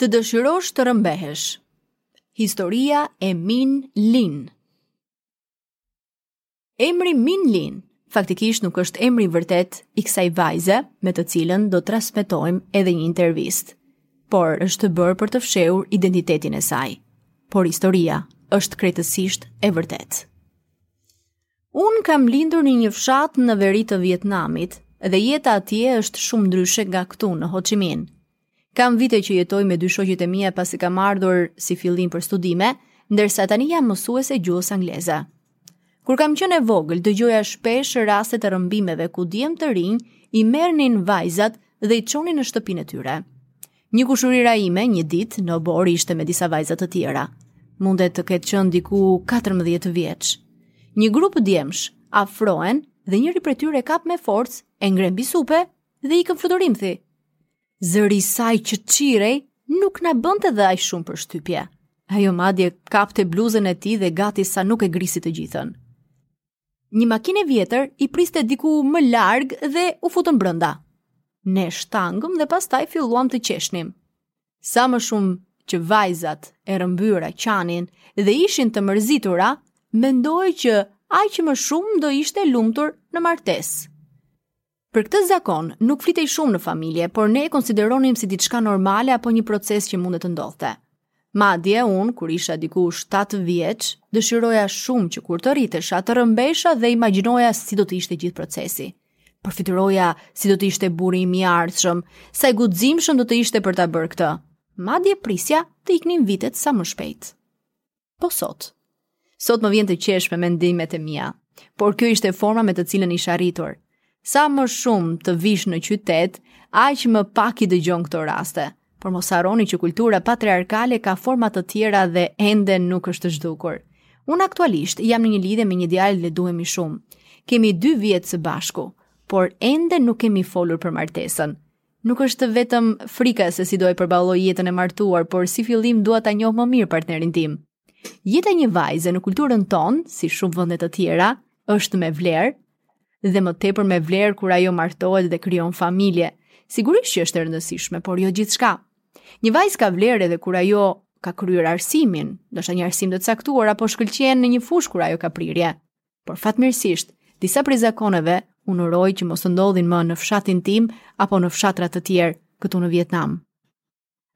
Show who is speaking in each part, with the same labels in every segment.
Speaker 1: Të dëshirosh të rëmbehesh. Historia e Min Lin. Emri Min Lin faktikisht nuk është emri i vërtetë i kësaj vajze me të cilën do të transmetojmë edhe një intervistë, por është bërë për të fshehur identitetin e saj. Por historia është krejtësisht e vërtetë. Unë kam lindur në një fshat në veri të Vietnamit dhe jeta atje është shumë ndryshe nga këtu në Ho Chi Minh. Kam vite që jetoj me dy shoqet e mia pasi kam ardhur si fillim për studime, ndërsa tani jam mësuese gjuhës angleze. Kur kam qenë e vogël, dëgjoja shpesh raste të rrëmbimeve ku djem të rinj i merrnin vajzat dhe i çonin në shtëpinë e tyre. Një kushërira ime, një ditë, në oborr ishte me disa vajza të tjera. Mund të ketë qenë diku 14 vjeç. Një grup djemsh afrohen dhe njëri prej tyre e kap me forcë, e ngre mbi supe dhe ikën fluturimthi. Zëri i saj që çirrej nuk na bënte dhe aq shumë përshtypje. Ajo madje kapte bluzën e tij dhe gati sa nuk e grisi të gjithën. Një makinë e vjetër i priste diku më larg dhe u futën brenda. Ne shtangëm dhe pastaj filluam të qeshnim. Sa më shumë që vajzat e rrëmbyra qanin dhe ishin të mërzitura, mendoj që aq më shumë do ishte e lumtur në martesë. Për këtë zakon nuk flitej shumë në familje, por ne e konsideronim si diçka normale apo një proces që mund të ndodhte. Madje unë, kur isha diku 7 vjeç, dëshiroja shumë që kur të rritesha të rrëmbehesha dhe imagjinoja si do të ishte gjithë procesi. Përfytyroja si do të ishte burri im i ardhshëm, sa i guximshëm do të ishte për ta bërë këtë. Madje prisja të iknin vitet sa më shpejt. Po sot. Sot më vjen të qesh me mendimet e mia, por kjo ishte forma me të cilën isha rritur. Sa më shumë të vijsh në qytet, aq më pak i dëgjon këto raste. Por mos harroni që kultura patriarkale ka forma të tjera dhe ende nuk është zhdukur. Unë aktualisht jam në një lidhje me një djalë dhe duhemi shumë. Kemi 2 vjet së bashku, por ende nuk kemi folur për martesën. Nuk është vetëm frika se si do e përballoj jetën e martuar, por si fillim dua ta njoh më mirë partnerin tim. Jeta e një vajze në kulturën tonë, si shumë vende të tjera, është me vlerë dhe më tepër me vlerë kur ajo martohet dhe krijon familje. Sigurisht që është e rëndësishme, por jo gjithçka. Një vajzë ka vlerë edhe kur ajo ka kryer arsimin, ndoshta një arsim të caktuar apo shkëlqen në një fushë kur ajo ka prirje. Por fatmirësisht, disa prej zakoneve unë uroj që mos të ndodhin më në fshatin tim apo në fshatra të tjerë këtu në Vietnam.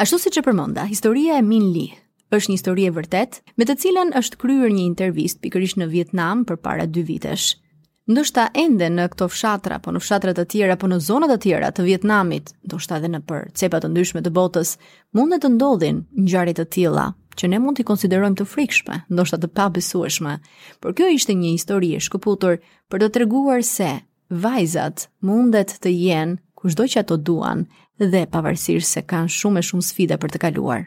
Speaker 1: Ashtu siç e përmenda, historia e Min Li është një histori e vërtetë, me të cilën është kryer një intervistë pikërisht në Vietnam përpara 2 vitesh. Ndoshta ende në këto fshatra apo në fshatra të tjera apo në zona të tjera të Vietnamit, ndoshta edhe nëpër cepa të ndryshme të botës, Mund të ndodhin ngjarje të tilla që ne mund t'i konsiderojmë të frikshme, ndoshta të pabesueshme, por kjo ishte një histori e shkëputur për të treguar se vajzat mundet të jenë kushdo që ato duan dhe pavarësisht se kanë shumë e shumë sfida për të kaluar.